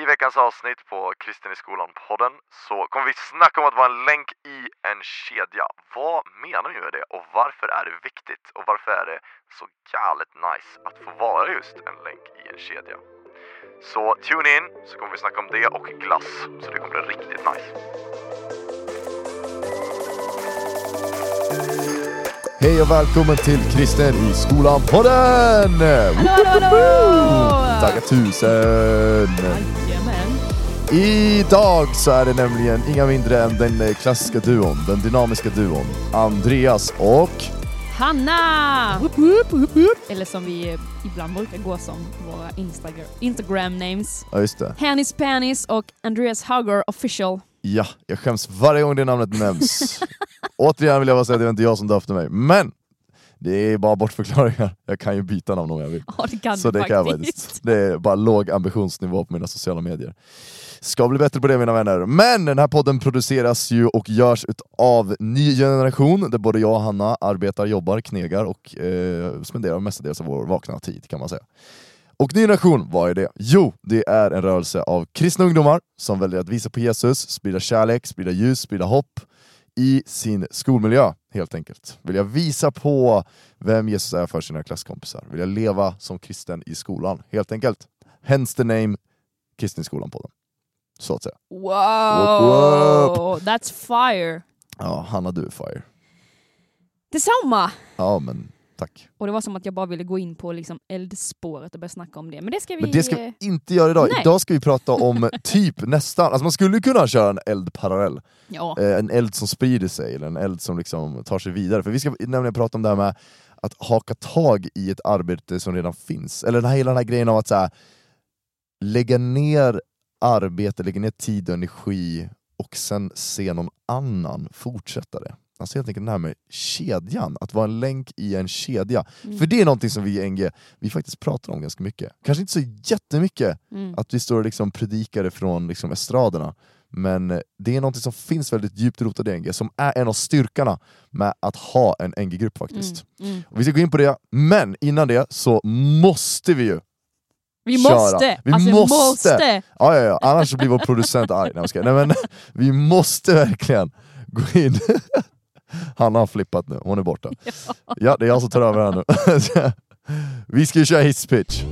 I veckans avsnitt på Kristen i skolan-podden så kommer vi snacka om att vara en länk i en kedja. Vad menar vi med det och varför är det viktigt? Och varför är det så galet nice att få vara just en länk i en kedja? Så tune in så kommer vi snacka om det och glass, så det kommer bli riktigt nice. Hej och välkommen till Kristen i skolan-podden! Hallå, hallå, hallå! Tackar tusen! Idag så är det nämligen inga mindre än den eh, klassiska duon, den dynamiska duon, Andreas och... Hanna! Eller som vi eh, ibland brukar gå som våra Instagram, Instagram names. Ja just det. Hannis Panis och Andreas Hugger official. Ja, jag skäms varje gång det namnet nämns. Återigen vill jag bara säga att det var inte jag som döpte mig, men det är bara bortförklaringar. Jag kan ju byta namn om jag vill. Ja det kan Så det kan faktiskt. Det är bara låg ambitionsnivå på mina sociala medier. Ska bli bättre på det mina vänner. Men den här podden produceras ju och görs av ny generation, där både jag och Hanna arbetar, jobbar, knegar och eh, spenderar mestadels av vår vakna tid kan man säga. Och ny generation, vad är det? Jo, det är en rörelse av kristna ungdomar som väljer att visa på Jesus, sprida kärlek, sprida ljus, sprida hopp i sin skolmiljö helt enkelt. Vill jag visa på vem Jesus är för sina klasskompisar. Vill jag leva som kristen i skolan helt enkelt. Hence the name Kristen i skolan på den. Så att säga. Wow! That's fire! Ja, Hanna du är fire. Detsamma! Ja men tack. Och det var som att jag bara ville gå in på liksom eldspåret och börja snacka om det. Men det ska vi... Men det ska eh, vi inte göra idag. Nej. Idag ska vi prata om typ nästan, alltså man skulle kunna köra en eldparallell. Ja. Eh, en eld som sprider sig, eller en eld som liksom tar sig vidare. För vi ska nämligen prata om det här med att haka tag i ett arbete som redan finns. Eller den här, hela den här grejen av att så här, lägga ner arbete, lägga ner tid och energi och sen se någon annan fortsätta det. Alltså helt enkelt den här med kedjan, att vara en länk i en kedja. Mm. För det är någonting som vi i NG vi faktiskt pratar om ganska mycket. Kanske inte så jättemycket Mm. att vi står och liksom predikar det från liksom estraderna. Men det är något som finns väldigt djupt rotat i NG, som är en av styrkorna med att ha en NG-grupp faktiskt. Mm. Mm. Och vi ska gå in på det, men innan det så måste vi ju Vi Köra. måste! Vi alltså, måste. måste. Ja, ja, ja. annars blir vår producent arg. Nej, men, vi måste verkligen gå in. Hanna har flippat nu, hon är borta. Ja, det är jag som tar över här nu. vi ska ju köra hisspitch.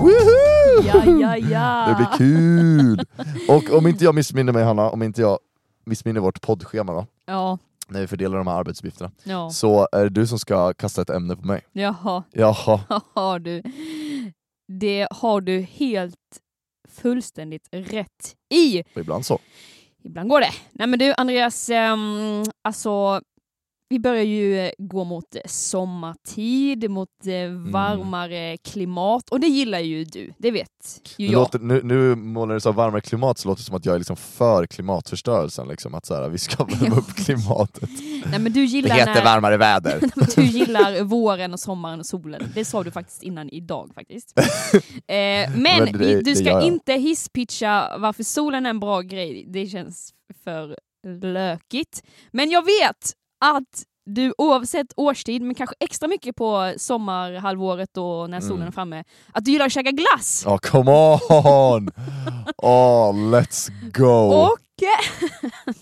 Woohoo! Ja, ja, ja! Det blir kul! Och om inte jag missminner mig Hanna, om inte jag missminner vårt poddschema då, Ja, när vi fördelar de här arbetsuppgifterna, ja. så är det du som ska kasta ett ämne på mig. Jaha. Jaha. har du. Det har du helt fullständigt rätt i. Och ibland så. Ibland går det. Nej men du Andreas, um, alltså vi börjar ju eh, gå mot eh, sommartid, mot eh, varmare klimat och det gillar ju du, det vet ju Nu, jag. låter, nu, nu målar det så varmare klimat så låter det som att jag är liksom för klimatförstörelsen, liksom, att så här, vi ska värma upp klimatet. Nej men du gillar, när, varmare väder. du gillar våren och sommaren och solen. Det sa du faktiskt innan idag faktiskt. eh, men Men det- det du ska inte hisspitcha varför solen är en bra grej. Det känns för lökigt. Men jag vet att du oavsett årstid, men kanske extra mycket på sommarhalvåret och när solen Mm. är framme, att du gillar att käka glass. Ja, come on! Oh, let's go! Och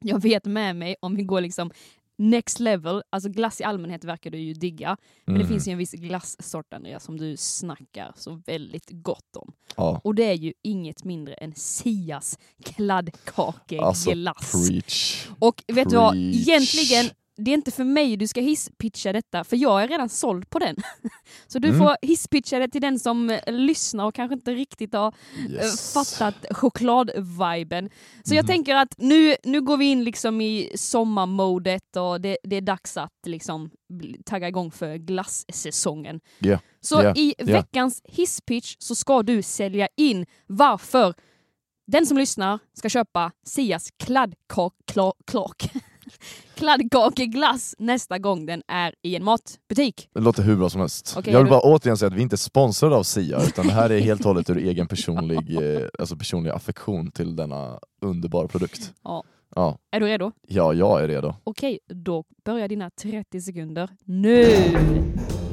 jag vet med mig, om vi går liksom next level, alltså glass i allmänhet verkar du ju digga, men det Mm. finns ju en viss glassort Andreas som du snackar så väldigt gott om. ja, Och det är ju inget mindre än Sias kladdkakeglass. alltså preach. och vet du vad, preach. egentligen, det är inte för mig du ska hisspitcha detta, för jag är redan såld på den. Så du Mm. får hisspitcha det till den som eh, lyssnar och kanske inte riktigt har eh, Yes. fattat chokladviben. Så jag Mhm. tänker att nu, nu går vi in liksom i sommarmodet och det, det är dags att liksom tagga igång för glassäsongen. Ja, Så ja, i veckans hisspitch så ska du sälja in varför den som lyssnar ska köpa Sias kladdkak, kla, klak, kladdkakeglass nästa gång den är i en matbutik. Det låter hur bra som helst. Okej, jag vill du- bara återigen säga att vi inte är sponsrade av Sia, utan det här är helt och hållet ur egen personlig, eh, alltså personlig affektion till denna underbara produkt. Ja. Ja, Är du redo? ja jag är redo. Okej, då börjar dina 30 sekunder nu.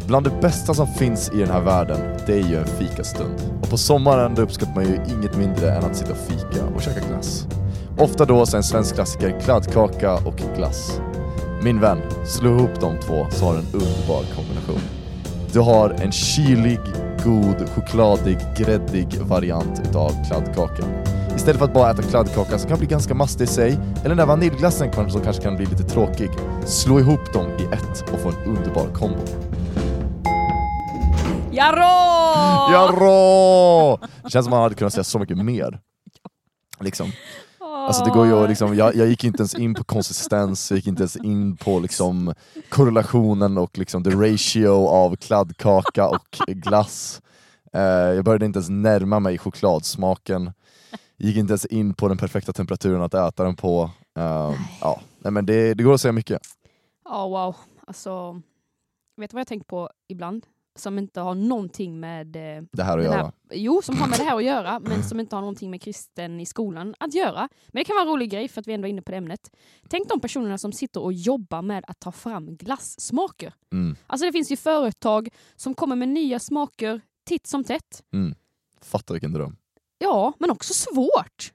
Bland det bästa som finns i den här världen, det är ju en fikastund. Och på sommaren då uppskattar man ju inget mindre än att sitta och fika och käka glass. Ofta då en svensk klassiker kladdkaka och glass. Min vän, slå ihop de två så har du en underbar kombination. Du har en kylig, god, chokladig, gräddig variant utav kladdkakan. Istället för att bara äta kladdkaka som kan bli ganska mastig i sig, eller den där vaniljglassen som kanske kan bli lite tråkig, slå ihop dem i ett och få en underbar kombo. Jarå! Jarå! Det känns som man hade kunnat säga så mycket mer. Liksom. Alltså det går ju liksom, jag, jag gick inte ens in på konsistens, jag gick inte ens in på liksom korrelationen och liksom the ratio av kladdkaka och glass. Eh, jag började inte ens närma mig chokladsmaken, gick inte ens in på den perfekta temperaturen att äta den på. Eh, ja, nej, men det, det går att säga mycket. Ja, wow. Alltså, vet du vad jag tänkt på ibland? Som inte har någonting med... eh, Det här att göra. här, jo, som har med det här att göra, men som inte har någonting med kristen i skolan att göra. Men det kan vara en rolig grej för att vi ändå är inne på det ämnet. Tänk de personerna som sitter och jobbar med att ta fram glassmaker. Mm, Alltså det finns ju företag som kommer med nya smaker titt som tätt. mm. Fatta vilken dröm. Ja, men också svårt.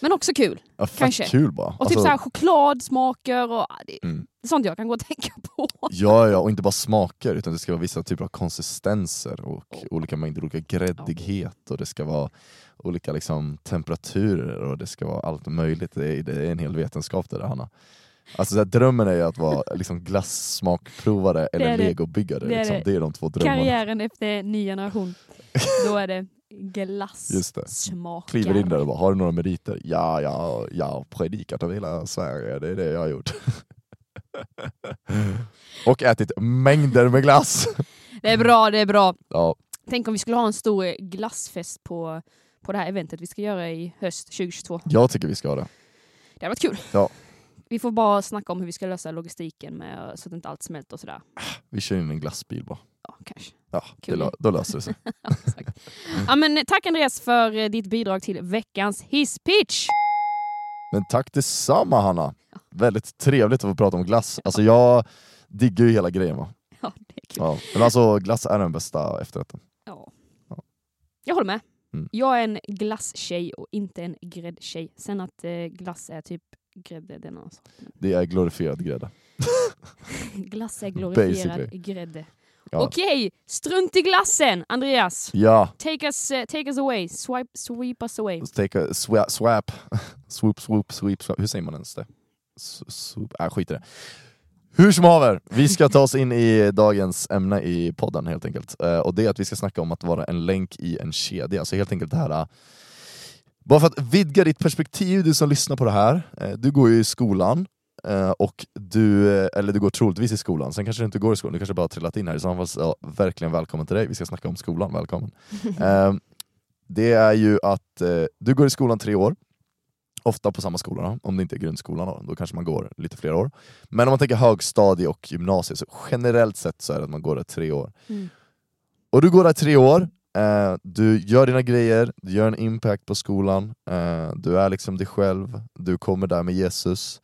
Men också kul. Ja, Kanske. kul bara. Och Alltså, typ så här chokladsmaker och Mm. Det är sånt jag kan gå och tänka på. Ja, ja, och inte bara smaker utan det ska vara vissa typer av konsistenser och Oh. olika mängder olika gräddighet och det ska vara olika liksom, temperaturer och det ska vara allt möjligt. Det är, det är en hel vetenskap det där Hanna. Alltså så här, drömmen är ju att vara liksom, glassmakprovare eller det. legobyggare. Det är liksom. det. är de två drömmarna. Karriären efter ny generation. Då är det. glassmakare. Kliver in där och bara, har du några meriter? Ja, ja, jag har predikat över hela Sverige, det är det jag har gjort. och ätit mängder med glass. Det är bra, det är bra. Ja, Tänk om vi skulle ha en stor glassfest på, på det här eventet vi ska göra i höst 2022. jag tycker vi ska ha det. Det hade varit kul. Ja. Vi får bara snacka om hur vi ska lösa logistiken med, så att inte allt smälter och sådär. Vi kör in en glassbil bara. Ja, kanske. Ja, det, Kul. lö- då löser det sig. Ja, men, tack Andreas för eh, ditt bidrag till veckans hisspitch. Men tack detsamma Hanna! Väldigt trevligt att få prata om glass. Alltså jag diggar ju hela grejen va. Ja, det är kul. Ja. Men alltså glass är den bästa efterrätten. Ja. Ja. Jag håller med. Mm. Jag är en glasstjej och inte en gräddtjej. Sen att eh, glass är typ grädde, det är en annan sak. Men Det är glorifierad grädde. Glass är glorifierad Basically. grädde. Ja. Okej, strunt i glassen! Andreas, Ja, take us, eh, take us away. Swipe, sweep us away. take a swap, swap. swoop, swoop, sweep, swap. Hur säger man ens det? S- Swoop. Äh, skit i det. Hur som haver, vi ska ta oss in i dagens ämne i podden helt enkelt. Eh, och det är att vi ska snacka om att vara en länk i en kedja. Alltså helt enkelt det här eh, bara för att vidga ditt perspektiv, du som lyssnar på det här. Eh, Du går ju i skolan, eh, och du, eller du går troligtvis i skolan, sen kanske du inte går i skolan, du kanske bara har trillat in här. I så fall så, verkligen välkommen till dig, vi ska snacka om skolan, välkommen. Det är ju att du går i skolan tre år, ofta på samma skola, då, om det inte är grundskolan, då, då kanske man går lite fler år. Men om man tänker högstadie och gymnasiet, så generellt sett så är det att man går där tre år. Mm. Och du går där tre år, eh, du gör dina grejer, du gör en impact på skolan, eh, du är liksom dig själv, du kommer där med Jesus.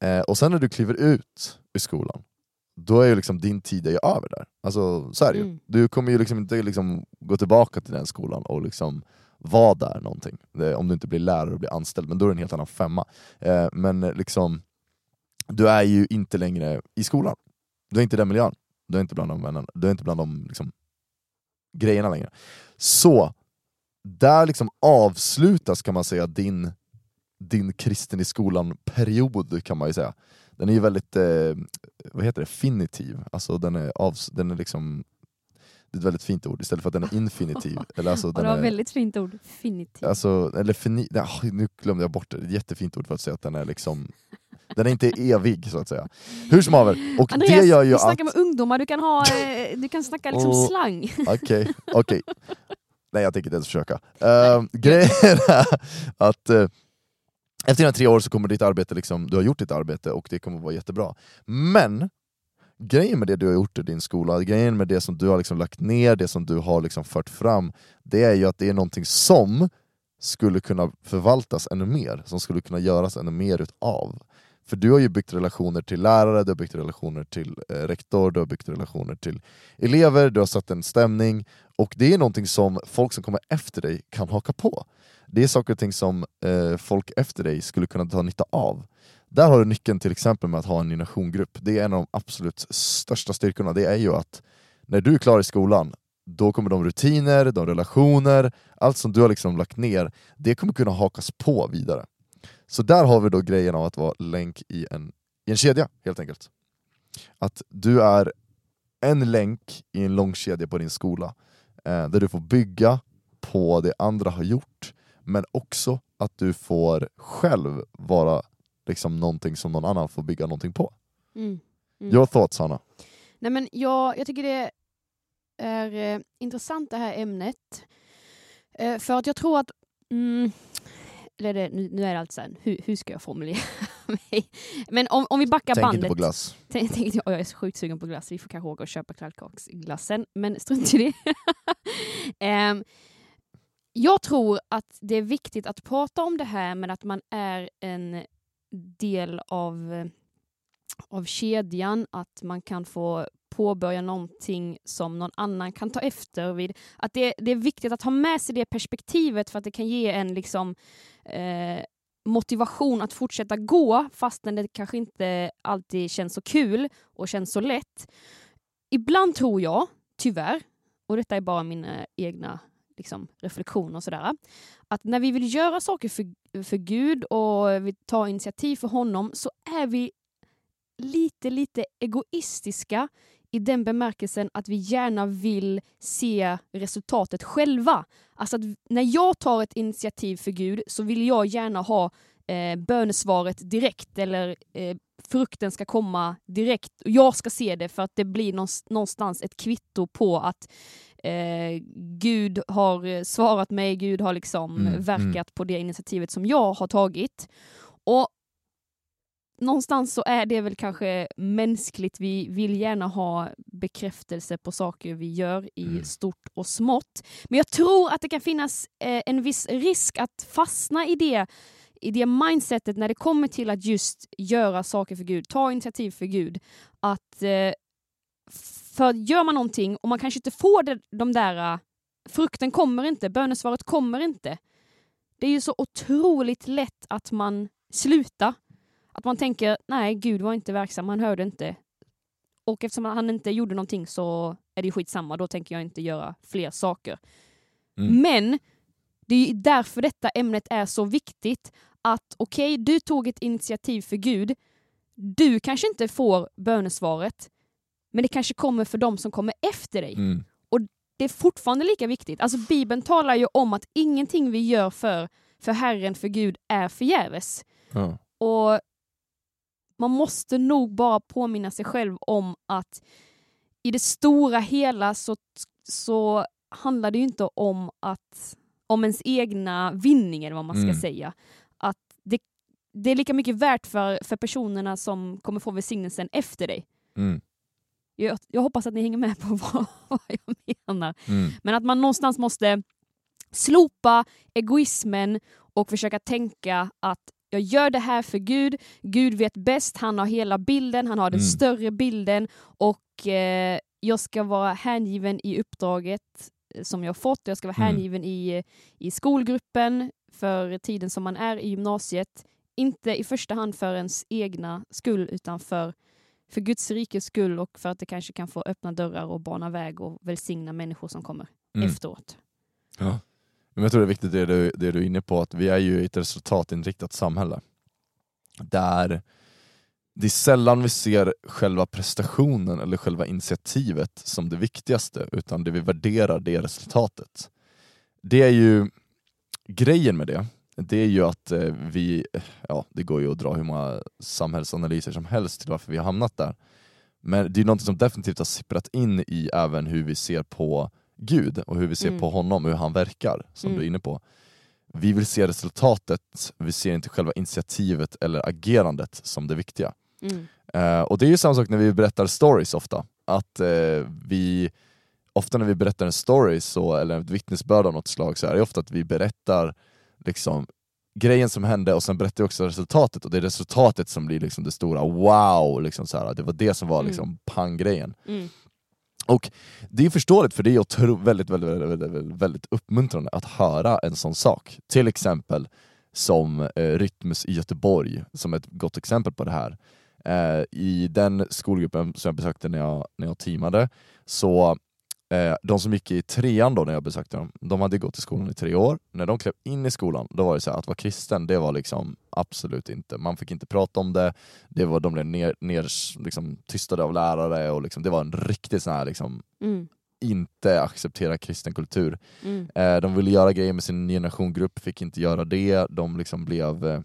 Eh, och sen när du kliver ut ur skolan, då är ju liksom din tid är ju över där. Alltså så är det ju. Mm. Du kommer ju liksom inte liksom gå tillbaka till den skolan och liksom vara där någonting. Om du inte blir lärare och blir anställd, men då är det en helt annan femma. Eh, men liksom, du är ju inte längre i skolan. Du är inte i den miljön. Du är inte bland de vännerna. Du är inte bland de liksom, grejerna längre. Så, där liksom avslutas kan man säga din, din kristen i skolan-period kan man ju säga. Den är ju väldigt, eh, vad heter det, finitiv. Alltså den är, avs den är liksom, det är ett väldigt fint ord istället för att den är infinitiv. Eller alltså, Och den det var är, väldigt fint ord. Finitiv. Alltså, eller fini, nej, nu glömde jag bort det, det är ett jättefint ord för att säga att den är liksom den är inte evig så att säga. Hur som haver, och Andreas, det gör ju du att... snackar med ungdomar, du kan, ha, eh, du kan snacka liksom Och- slang. Okej, okej. Nej jag tänker inte ens försöka. Uh, grejen är att uh, efter dina tre år så kommer ditt arbete, liksom, du har gjort ditt arbete och det kommer vara jättebra. Men grejen med det du har gjort i din skola, grejen med det som du har liksom lagt ner, det som du har liksom fört fram, det är ju att det är någonting som skulle kunna förvaltas ännu mer, som skulle kunna göras ännu mer utav. För du har ju byggt relationer till lärare, du har byggt relationer till eh, rektor, du har byggt relationer till elever, du har satt en stämning, och det är någonting som folk som kommer efter dig kan haka på. Det är saker och ting som eh, folk efter dig skulle kunna ta nytta av. Där har du nyckeln till exempel med att ha en generationgrupp. Det är en av de absolut största styrkorna, det är ju att när du är klar i skolan, då kommer de rutiner, de relationer, allt som du har liksom lagt ner, det kommer kunna hakas på vidare. Så där har vi då grejen av att vara länk i en, i en kedja, helt enkelt. Att du är en länk i en lång kedja på din skola, eh, där du får bygga på det andra har gjort, men också att du får själv vara liksom någonting som någon annan får bygga någonting på. Mm. Mm. Your thoughts Hanna? Nej, men jag, jag tycker det är eh, intressant det här ämnet. Eh, för att jag tror att... Mm, eller det, nu, nu är det alltså sen, hur, hur ska jag formulera mig? Men om, om vi backar Tänk bandet. inte på glass. Tänk, tänk, jag är så sjukt sugen på glass, vi får kanske åka och köpa kladdkaksglassen, men strunt i det. Ehm, jag tror att det är viktigt att prata om det här med att man är en del av, av kedjan, att man kan få påbörja någonting som någon annan kan ta efter vid. Att det, det är viktigt att ha med sig det perspektivet för att det kan ge en liksom eh, motivation att fortsätta gå fastän det kanske inte alltid känns så kul och känns så lätt. Ibland tror jag, tyvärr, och detta är bara mina egna liksom, reflektioner och sådär, att när vi vill göra saker för, för Gud och vi tar initiativ för honom så är vi lite, lite egoistiska i den bemärkelsen att vi gärna vill se resultatet själva. Alltså att när jag tar ett initiativ för Gud så vill jag gärna ha eh, bönesvaret direkt eller eh, frukten ska komma direkt. och Jag ska se det för att det blir någonstans ett kvitto på att eh, Gud har svarat mig, Gud har liksom Mm, verkat mm. på det initiativet som jag har tagit. Och någonstans så är det väl kanske mänskligt. Vi vill gärna ha bekräftelse på saker vi gör i Mm. stort och smått. Men jag tror att det kan finnas eh, en viss risk att fastna i det, i det mindsetet när det kommer till att just göra saker för Gud, ta initiativ för Gud. Att eh, för gör man någonting och man kanske inte får det, de där, eh, frukten kommer inte, bönesvaret kommer inte. Det är ju så otroligt lätt att man slutar. Att man tänker, nej, Gud var inte verksam, han hörde inte. Och eftersom han inte gjorde någonting så är det skitsamma, då tänker jag inte göra fler saker. Mm. Men det är ju därför detta ämnet är så viktigt. Att okej, du tog ett initiativ för Gud. Du kanske inte får bönesvaret, men det kanske kommer för de som kommer efter dig. Mm. Det är fortfarande lika viktigt. Alltså Bibeln talar ju om att ingenting vi gör för, för Herren, för Gud, är förgäves. Ja. Och man måste nog bara påminna sig själv om att i det stora hela så, så handlar det ju inte om att om ens egna vinning eller vad man ska Mm. säga. Det är lika mycket värt för, för personerna som kommer få välsignelsen efter dig. Mm. Jag, jag hoppas att ni hänger med på vad, vad jag menar. Mm. Men att man någonstans måste slopa egoismen och försöka tänka att jag gör det här för Gud, Gud vet bäst, han har hela bilden, han har den Mm. större bilden och eh, jag ska vara hängiven i uppdraget eh, som jag fått, jag ska vara Mm. hängiven i, i skolgruppen för tiden som man är i gymnasiet. Inte i första hand för ens egna skull utan för, för Guds rikes skull och för att det kanske kan få öppna dörrar och bana väg och välsigna människor som kommer Mm. efteråt. Ja. Men jag tror det är viktigt det du, det du är inne på, att vi är ju ett resultatinriktat samhälle. Där det är sällan vi ser själva prestationen eller själva initiativet som det viktigaste, utan det vi värderar det är resultatet. Det är ju grejen med det, det är ju att eh, vi, ja det går ju att dra hur många samhällsanalyser som helst till varför vi har hamnat där. Men det är något som definitivt har sipprat in i även hur vi ser på Gud och hur vi ser Mm. på honom och hur han verkar, som Mm. du är inne på. Vi vill se resultatet, vi ser inte själva initiativet eller agerandet som det viktiga. Mm. Eh, och det är ju samma sak när vi berättar stories ofta. Att eh, vi, ofta när vi berättar en story så, eller ett vittnesbörd av något slag så är det ofta att vi berättar liksom grejen som hände och sen berättar jag också resultatet och det är resultatet som blir liksom det stora wow, liksom så här, det var det som var Mm. liksom pang-grejen. Mm. Och det är förståeligt för det är otro, väldigt, väldigt, väldigt, väldigt, väldigt, väldigt uppmuntrande att höra en sån sak. Till exempel som eh, Rytmus i Göteborg, som ett gott exempel på det här. Eh, I den skolgruppen som jag besökte när jag, när jag teamade, så eh, de som gick i trean då när jag besökte dem, de hade gått i skolan i tre år. När de klev in i skolan, då var det så här, att vara kristen, det var liksom absolut inte, man fick inte prata om det, det var, de blev ner, ner, liksom, tystade av lärare och liksom, det var en riktig sån här liksom, Mm. inte acceptera kristen kultur. Mm. Eh, de ville göra grejer med sin generationgrupp, fick inte göra det, de liksom blev eh,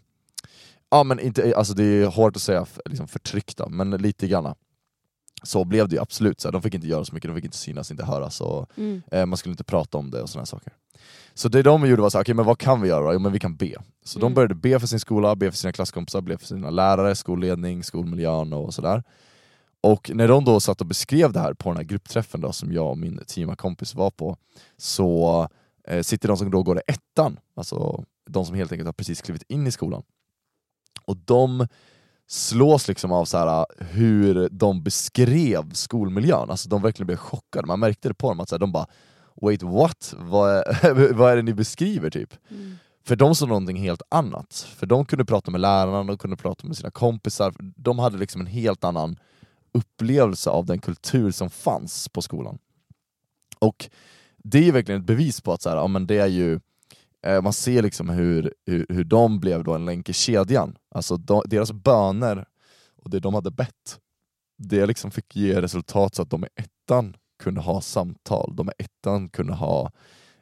Ja men inte, alltså det är hårt att säga liksom förtryckta, men lite granna. Så blev det ju absolut, så här, de fick inte göra så mycket, de fick inte synas, inte höras och Mm. eh, man skulle inte prata om det och sådana saker. Så det de gjorde var så här, okej men vad kan vi göra? Jo men vi kan be. Så de Mm. började be för sin skola, be för sina klasskompisar, be för sina lärare, skolledning, skolmiljön och sådär. Och när de då satt och beskrev det här på den här gruppträffen då, som jag och min teamakompis var på, så eh, sitter de som då går i ettan, alltså de som helt enkelt har precis klivit in i skolan. Och de slås liksom av så här, hur de beskrev skolmiljön, alltså de verkligen blev chockade, man märkte det på dem att så här, de bara Wait what? Vad är, vad är det ni beskriver typ? Mm. För de såg någonting helt annat. För de kunde prata med lärarna, de kunde prata med sina kompisar, de hade liksom en helt annan upplevelse av den kultur som fanns på skolan. Och det är ju verkligen ett bevis på att så här, ja, men det är ju, man ser liksom hur, hur, hur de blev då en länk i kedjan. Alltså de, deras böner och det de hade bett, det liksom fick ge resultat så att de i ettan kunde ha samtal, de i ettan kunde ha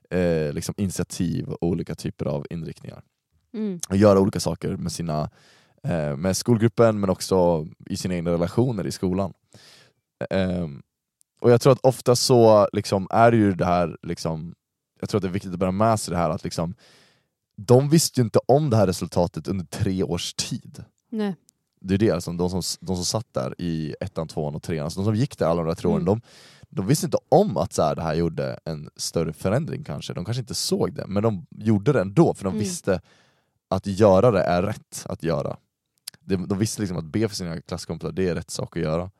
eh, liksom initiativ och olika typer av inriktningar. Mm. Och göra olika saker med, sina, eh, med skolgruppen men också i sina egna relationer i skolan. Ehm, och jag tror att ofta så liksom, är det ju det här, liksom, jag tror att det är viktigt att bära med sig det här att liksom, de visste ju inte om det här resultatet under tre års tid. Nej. Det är det, alltså, de, som, de som satt där i ettan, tvåan och trean, alltså, de som gick där alla de där tre åren, Mm. de, de visste inte om att så här, det här gjorde en större förändring kanske, de kanske inte såg det, men de gjorde det ändå för de Mm. visste att göra det är rätt att göra. De, de visste liksom att be för sina klasskompisar, det är rätt sak att göra.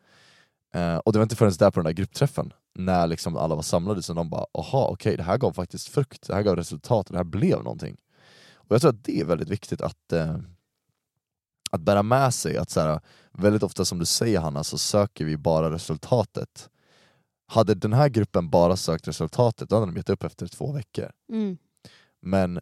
Eh, och det var inte förrän där på den där gruppträffen, när liksom alla var samlade, som de bara aha, okej det här gav faktiskt frukt, det här gav resultat, det här blev någonting. Och jag tror att det är väldigt viktigt att, eh, att bära med sig, att så här, väldigt ofta som du säger Hanna, så söker vi bara resultatet. Hade den här gruppen bara sökt resultatet, då hade de gett upp efter två veckor. Mm. Men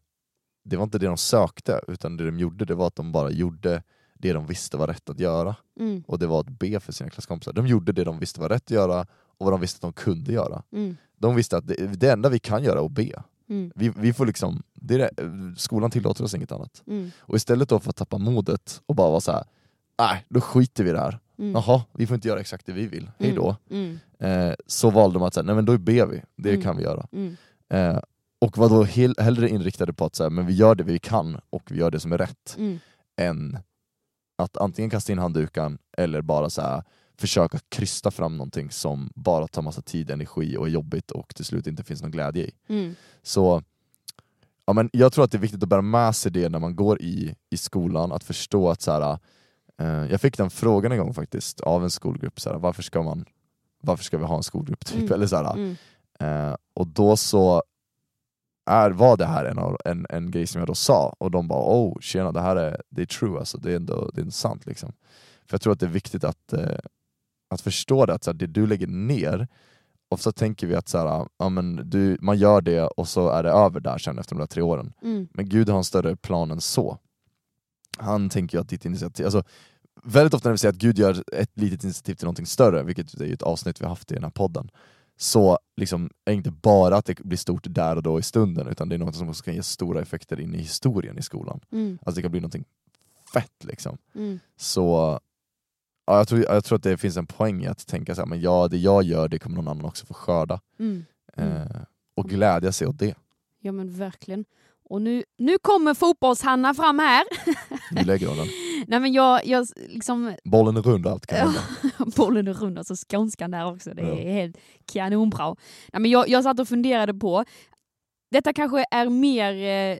det var inte det de sökte, utan det de gjorde det var att de bara gjorde det de visste var rätt att göra. Mm. Och det var att be för sina klasskompisar. De gjorde det de visste var rätt att göra och vad de visste att de kunde göra. Mm. De visste att det, det enda vi kan göra är att be. Mm. Vi, vi får liksom, det det, skolan tillåter oss inget annat. Mm. Och istället då för att tappa modet och bara vara så här. nej då skiter vi i det här. Mm. Jaha, vi får inte göra exakt det vi vill, hej då. Mm. Eh, så valde de att säga, nej men då ber vi, det Mm. kan vi göra. Mm. Eh, och var då hel, hellre inriktade på att säga, men vi gör det vi kan och vi gör det som är rätt, Mm. än att antingen kasta in handduken eller bara så här, försöka krysta fram någonting som bara tar massa tid, energi och är jobbigt och till slut inte finns någon glädje i. Mm. Så ja, men jag tror att det är viktigt att bära med sig det när man går i, i skolan, att förstå att så här, eh, jag fick den frågan en gång faktiskt av en skolgrupp, så här, varför, ska man, varför ska vi ha en skolgrupp? Typ, Mm. eller så här, Mm. eh, och då så är, var det här en, av- en, en grej som jag då sa, och de bara oh tjena det här är, det är true, alltså, det, är ändå, det är sant. Liksom. För jag tror att det är viktigt att, eh, att förstå det, att så här, det du lägger ner, ofta tänker vi att så här, ja, men du, man gör det och så är det över där sen efter de där tre åren. Mm. Men Gud har en större plan än så. Han tänker ju att ditt initiativ, alltså, väldigt ofta när vi säger att Gud gör ett litet initiativ till någonting större, vilket är ett avsnitt vi haft i den här podden, så liksom är inte bara att det blir stort där och då i stunden, utan det är något som också kan ge stora effekter in i historien i skolan. Mm. Alltså det kan bli någonting fett liksom. Mm. Så ja, jag, tror, jag tror att det finns en poäng i att tänka så här, men ja, det jag gör det kommer någon annan också få skörda. Mm. Mm. Eh, och glädja sig åt det. Ja men verkligen. Och nu, nu kommer fotbolls-Hanna fram här. Nu lägger hon den. Nej men jag, jag liksom, Bollen är rund, allt kan hända. bollen är rund, alltså skånskan där också, det är Ja. helt kanonbra. Nej, men jag, jag satt och funderade på, detta kanske är mer, eh,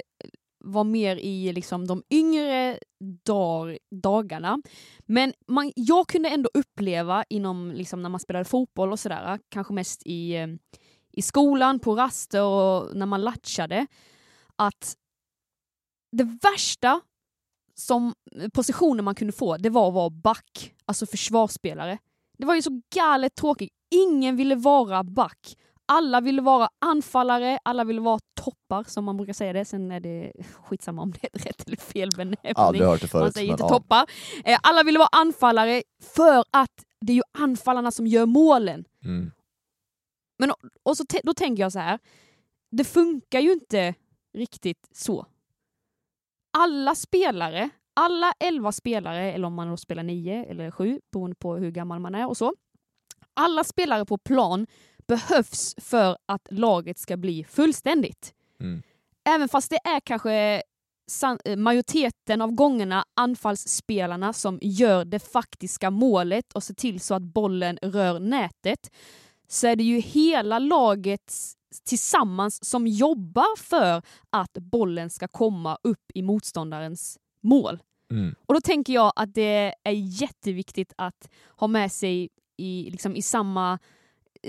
var mer i liksom, de yngre dag, dagarna. Men man, jag kunde ändå uppleva inom, liksom, när man spelade fotboll och sådär, kanske mest i, eh, i skolan, på raster och när man latchade, att det värsta som positionen man kunde få, det var att vara back, alltså försvarsspelare. Det var ju så galet tråkigt. Ingen ville vara back. Alla ville vara anfallare, alla ville vara toppar som man brukar säga det. Sen är det skitsamma om det är rätt eller fel benämning. Aldrig hört det förut. Man säger men inte toppar. Eh, alla ville vara anfallare för att det är ju anfallarna som gör målen. Mm. Och så då tänker jag så här, det funkar ju inte riktigt så. Alla spelare, alla elva spelare, eller om man då spelar nio eller sju, beroende på hur gammal man är och så. Alla spelare på plan behövs för att laget ska bli fullständigt. Mm. Även fast det är kanske eh, majoriteten av gångerna anfallsspelarna som gör det faktiska målet och ser till så att bollen rör nätet, så är det ju hela laget s- tillsammans som jobbar för att bollen ska komma upp i motståndarens mål. Mm. Och då tänker jag att det är jätteviktigt att ha med sig i, liksom, i samma,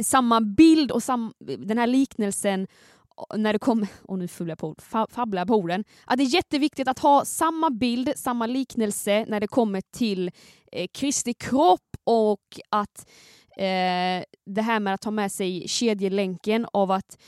samma bild och sam, den här liknelsen när det kommer, och nu jag på, fa- fabblar jag på orden, att det är jätteviktigt att ha samma bild, samma liknelse när det kommer till eh, Kristi kropp och att eh, det här med att ha med sig kedjelänken av att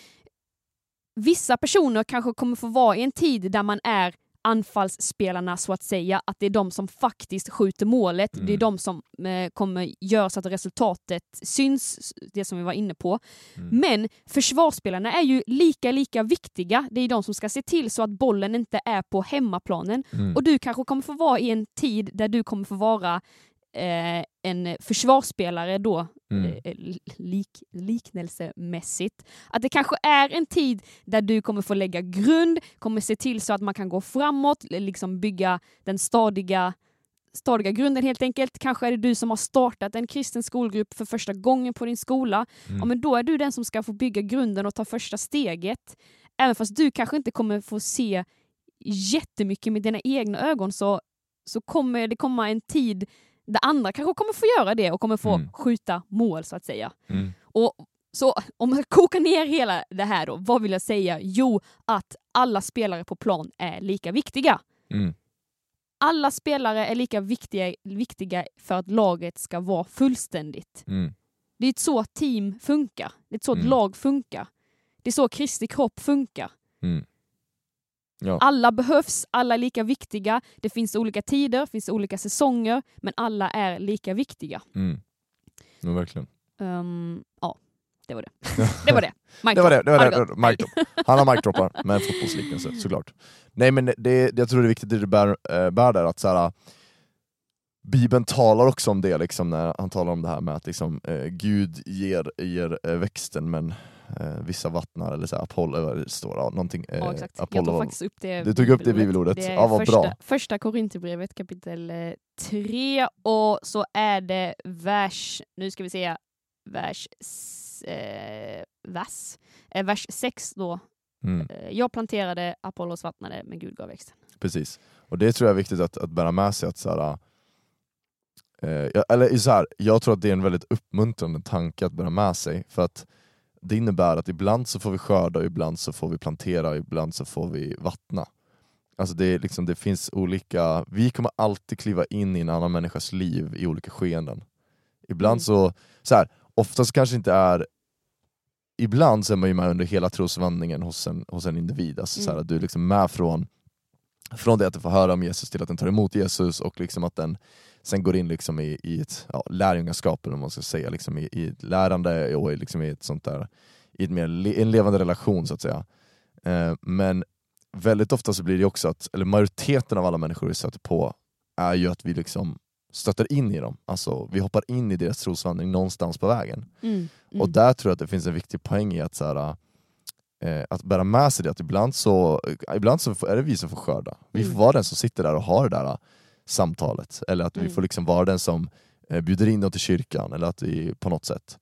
vissa personer kanske kommer få vara i en tid där man är anfallsspelarna så att säga, att det är de som faktiskt skjuter målet, Mm. det är de som eh, kommer göra så att resultatet syns, det som vi var inne på. Mm. Men försvarsspelarna är ju lika, lika viktiga. Det är de som ska se till så att bollen inte är på hemmaplanen. Mm. Och du kanske kommer få vara i en tid där du kommer få vara eh, en försvarsspelare då, Mm. eh, lik, liknelsemässigt. Att det kanske är en tid där du kommer få lägga grund, kommer se till så att man kan gå framåt, liksom bygga den stadiga stadiga grunden helt enkelt. Kanske är det du som har startat en kristen skolgrupp för första gången på din skola. Mm. Ja, men då är du den som ska få bygga grunden och ta första steget. Även fast du kanske inte kommer få se jättemycket med dina egna ögon så, så kommer det komma en tid där andra kanske kommer få göra det och kommer få Mm. skjuta mål så att säga. Mm. Och så om man kokar ner hela det här då, vad vill jag säga? Jo, att alla spelare på plan är lika viktiga. Mm. Alla spelare är lika viktiga, viktiga för att laget ska vara fullständigt. Mm. Det är så team funkar. Det är så ett Mm. lag funkar. Det är så Kristi kropp funkar. Ja. Alla behövs, alla är lika viktiga. Det finns olika tider, det finns olika säsonger, men alla är lika viktiga. Mm. Ja, verkligen. Ehm, ja, det var det. det var det. Mic Det var det, det var det. Mic drop. Han har mic-droppar med en fotbollsliknelse, såklart. Nej men det, det, jag tror det är viktigt det du bär, äh, bär där, att så här, Bibeln talar också om det, liksom, när han talar om det här med att liksom, eh, Gud ger, ger eh, växten men eh, vissa vattnar, eller så här, Apollo, vad det står, ja, någonting. Eh, Ja, exakt. Jag Apollo tog var- faktiskt upp det Du tog upp det bibelordet. Det Ja, vad första, bra. Första Korinthierbrevet kapitel 3 och så är det vers, nu ska vi se, vers, eh, vers, eh, vers 6 då. Mm. Eh, Jag planterade, Apollos vattnade, men Gud gav växten. Precis. Och det tror jag är viktigt att, att bära med sig. Att så här, eh, jag- eller så här, jag tror att det är en väldigt uppmuntrande tanke att bära med sig. För att det innebär att ibland så får vi skörda, ibland så får vi plantera, ibland så får vi vattna. Alltså det, är liksom, det finns olika, vi kommer alltid kliva in i en annan människas liv i olika skeenden. Ibland Mm. så, så här, oftast kanske inte är Ibland så är man ju med under hela trosvandringen hos en, hos en individ, alltså så här, Mm. att du är liksom med från från det att den får höra om Jesus till att den tar emot Jesus och liksom att den sen går in liksom i, i ett ja, lärjungaskap, eller vad man ska säga, liksom i, i ett lärande och i, liksom i ett sånt där, i ett mer le, en levande relation så att säga. Eh, men väldigt ofta så blir det också att, eller majoriteten av alla människor vi stöter på är ju att vi liksom stöter in i dem, alltså vi hoppar in i deras trosvandring någonstans på vägen. Mm. Mm. Och där tror jag att det finns en viktig poäng i att, så här, eh, att bära med sig det, att ibland så, ibland så är det vi som får skörda. Vi får Mm. vara den som sitter där och har det där samtalet, eller att vi Mm. får liksom vara den som eh, bjuder in dem till kyrkan, eller att vi på något sätt.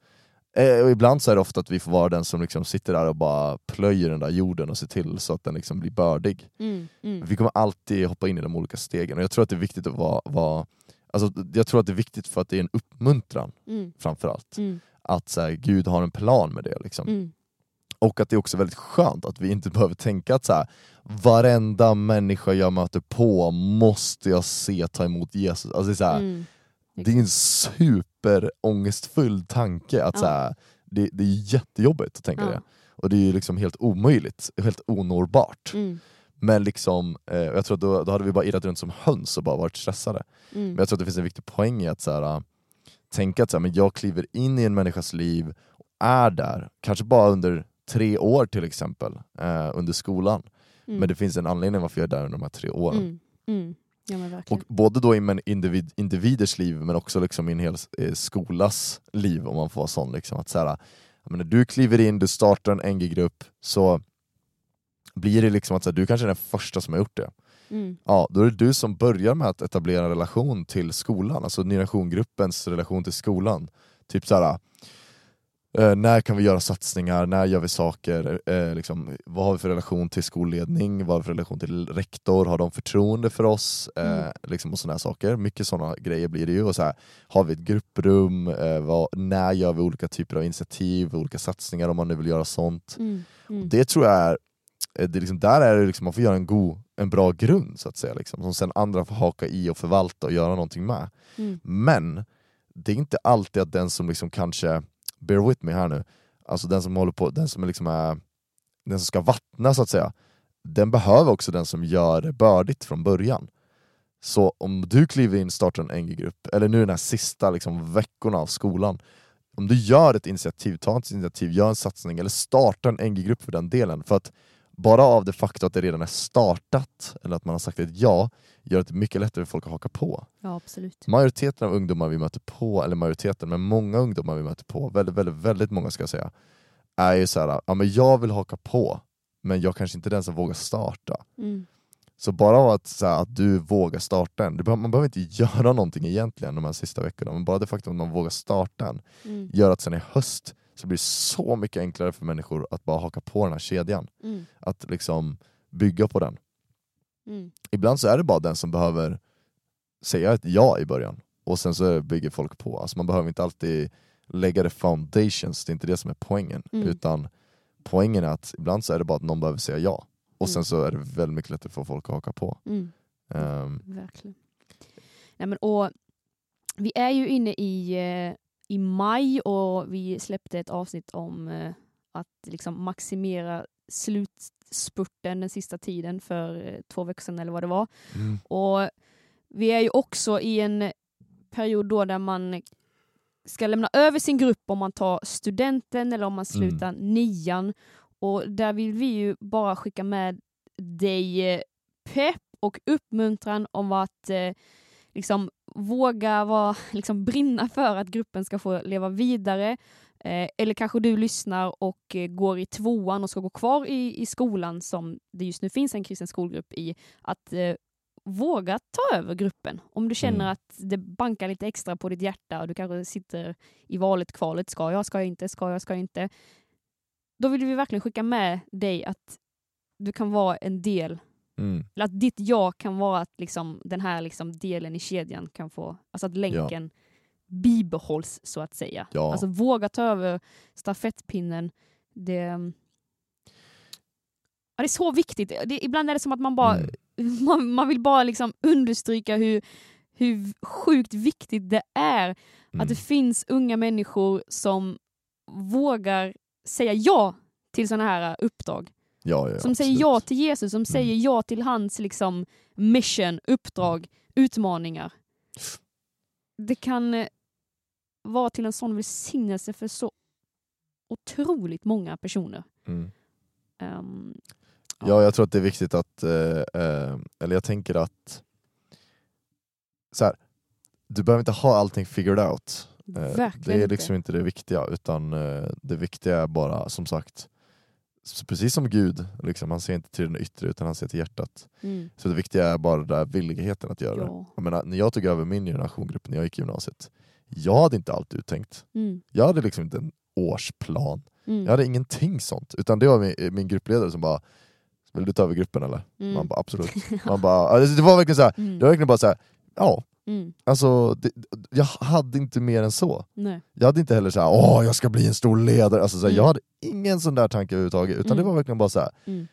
Eh, och ibland så är det ofta att vi får vara den som liksom sitter där och bara plöjer den där jorden och ser till så att den liksom blir bördig. Mm, mm, Vi kommer alltid hoppa in i de olika stegen och jag tror att det är viktigt att vara, vara alltså, jag tror att det är viktigt för att det är en uppmuntran mm, framförallt. mm, Att så här, Gud har en plan med det. Liksom. Och att det är också väldigt skönt att vi inte behöver tänka att så här, varenda människa jag möter på måste jag se ta emot Jesus. Alltså det, är så här, mm. det är en superångestfull tanke. Att Ja. så här, det, det är jättejobbigt att tänka Ja. det. Och det är ju liksom helt omöjligt, helt onåbart. Mm, Men liksom, eh, jag tror att då, då hade vi bara irrat runt som höns och bara varit stressade. mm, Men jag tror att det finns en viktig poäng i att så här, tänka att så här, men jag kliver in i en människas liv och är där, kanske bara under tre år till exempel, eh, under skolan. mm, Men det finns en anledning varför jag är där under de här tre åren. mm, mm. Ja Och både då i individ, individers liv men också liksom i en hel eh, skolas liv om man får vara sån. Liksom, att så här, menar, du kliver in, du startar en NG-grupp, så blir det liksom att så här, du kanske är den första som har gjort det. Mm, Ja, då är det du som börjar med att etablera en relation till skolan, alltså generationgruppens relation till skolan. Typ såhär, eh, när kan vi göra satsningar, när gör vi saker, eh, liksom, vad har vi för relation till skolledning, vad har vi för relation till rektor, har de förtroende för oss? Eh, Mm. liksom, och såna här saker. Mycket sådana grejer blir det ju. Och så här, har vi ett grupprum, eh, vad, när gör vi olika typer av initiativ, olika satsningar om man nu vill göra sånt. mm, mm. Det tror jag är, eh, det är liksom, där är det liksom, man får göra en, god, en bra grund så att säga, liksom, som sen andra får haka i och förvalta och göra någonting med. Mm, Men det är inte alltid att den som liksom kanske, bear with me här nu, alltså den som håller på, den som liksom är, den som ska vattna så att säga, den behöver också den som gör det bördigt från början. Så om du kliver in, och startar en NG-grupp, eller nu den här sista liksom, veckorna av skolan, om du gör ett initiativ, ta ett initiativ, gör en satsning eller starta en NG-grupp för den delen. För att bara av det faktum att det redan är startat, eller att man har sagt ett ja, gör det mycket lättare för folk att haka på. ja absolut. Majoriteten av ungdomar vi möter på, eller majoriteten, men många ungdomar vi möter på, väldigt, väldigt, väldigt många ska jag säga, är ju såhär, ja men jag vill haka på, men jag kanske inte är den som vågar starta. Mm, Så bara av att, så här, att du vågar starta en, man behöver inte göra någonting egentligen de här sista veckorna, men bara det faktum att man vågar starta en mm, gör att sen i höst så blir det så mycket enklare för människor att bara haka på den här kedjan. mm, Att liksom bygga på den. mm. Ibland så är det bara den som behöver säga ett ja i början och sen så bygger folk på. Alltså man behöver inte alltid lägga det foundations, det är inte det som är poängen. Mm. Utan poängen är att ibland så är det bara att någon behöver säga ja. Och sen Mm. så är det väldigt mycket lättare för folk att haka på. Ehm, Verkligen. Nej, men, och vi är ju inne i, eh, i maj och vi släppte ett avsnitt om eh, att liksom maximera slutspurten den sista tiden för eh, två veckor sedan eller vad det var. Och vi är ju också i en period då där man ska lämna över sin grupp om man tar studenten eller om man slutar nian. Och där vill vi ju bara skicka med dig eh, pepp och uppmuntran om att eh, liksom våga vara, liksom brinna för att gruppen ska få leva vidare. Eh, eller kanske du lyssnar och eh, går i tvåan och ska gå kvar i, i skolan som det just nu finns en kristen skolgrupp i. Att eh, våga ta över gruppen. Om du känner Mm. att det bankar lite extra på ditt hjärta och du kanske sitter i valet kvalet. Ska jag, ska jag inte, ska jag, ska jag inte? Då vill vi verkligen skicka med dig att du kan vara en del Mm. att ditt ja kan vara att liksom, den här liksom delen i kedjan kan få, alltså att länken bibehålls så att säga. Ja. Alltså våga ta över stafettpinnen. Det, ja, det är så viktigt. Det, ibland är det som att man bara, Mm. man, man vill bara liksom understryka hur, hur sjukt viktigt det är Mm. att det finns unga människor som vågar säga ja till sådana här uppdrag. Ja, ja, Som säger ja till Jesus, som säger ja till hans liksom, mission, uppdrag, utmaningar. Det kan eh, vara till en sån välsignelse för så otroligt många personer. Mm. Ehm, Ja, jag tror att det är viktigt att, eh, eh, eller jag tänker att så här, du behöver inte ha allting figured out. Eh, det är inte. liksom inte det viktiga, utan eh, det viktiga är bara, som sagt, precis som Gud, liksom, han ser inte till den yttre utan han ser till hjärtat. mm, Så det viktiga är bara den där villigheten att göra det. ja. Jag menar, när jag tog över min generationgrupp när jag gick i gymnasiet, jag hade inte allt uttänkt. Mm, Jag hade liksom inte en årsplan. Mm. Jag hade ingenting sånt, utan det var min, min gruppledare som bara Vill du ta över gruppen eller? Mm. Man bara absolut. Man bara, det var verkligen så här, Mm. det var verkligen bara så här, ja, Mm. alltså det, jag hade inte mer än så. Nej. Jag hade inte heller så här, åh jag ska bli en stor ledare, alltså, så här, Mm. jag hade ingen sån där tanke överhuvudtaget, utan Mm. det var verkligen bara så här. Mm.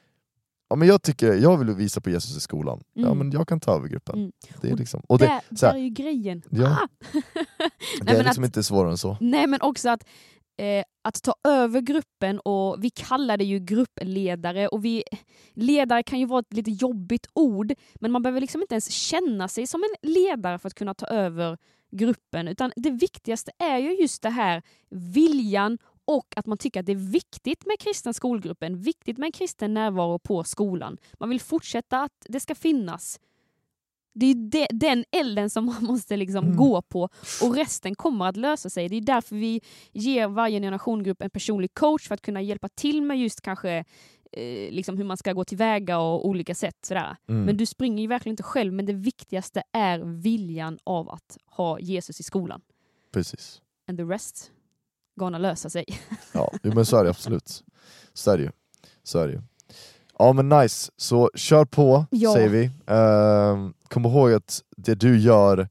Ja, men jag, tycker, jag vill visa på Jesus i skolan, ja Mm. men jag kan ta över gruppen. Mm. Det är liksom, och det, där, så här- där är ju grejen. Ja. Ah! det är liksom att- inte svårare än så. Nej men också att, eh, att ta över gruppen och vi kallar det ju gruppledare och vi, ledare kan ju vara ett lite jobbigt ord men man behöver liksom inte ens känna sig som en ledare för att kunna ta över gruppen utan det viktigaste är ju just det här viljan och att man tycker att det är viktigt med kristen skolgruppen, viktigt med en kristen närvaro på skolan. Man vill fortsätta att det ska finnas. Det är de, den elden som man måste liksom Mm. gå på och resten kommer att lösa sig. Det är därför vi ger varje generationgrupp en personlig coach för att kunna hjälpa till med just kanske eh, liksom hur man ska gå tillväga och olika sätt. Sådär. Mm. Men du springer ju verkligen inte själv, men det viktigaste är viljan av att ha Jesus i skolan. Precis. And the rest gonna lösa sig. Ja, men så är det absolut. Så är det ju. Så är det ju. Ja men nice, så kör på Ja. säger vi. Ehm, kom ihåg att det du gör,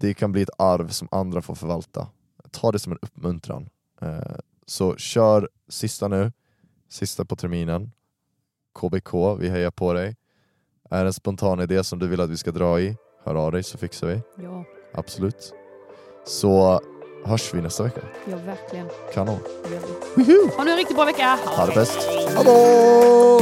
det kan bli ett arv som andra får förvalta. Ta det som en uppmuntran. Ehm, så kör sista nu, sista på terminen. KBK, vi hejar på dig. Är det en spontan idé som du vill att vi ska dra i, hör av dig så fixar vi. Ja, Absolut. Så hörs vi nästa vecka. ja verkligen. Kanon. Vi. Ha nu en riktigt bra vecka. Ha det bäst. Hallå!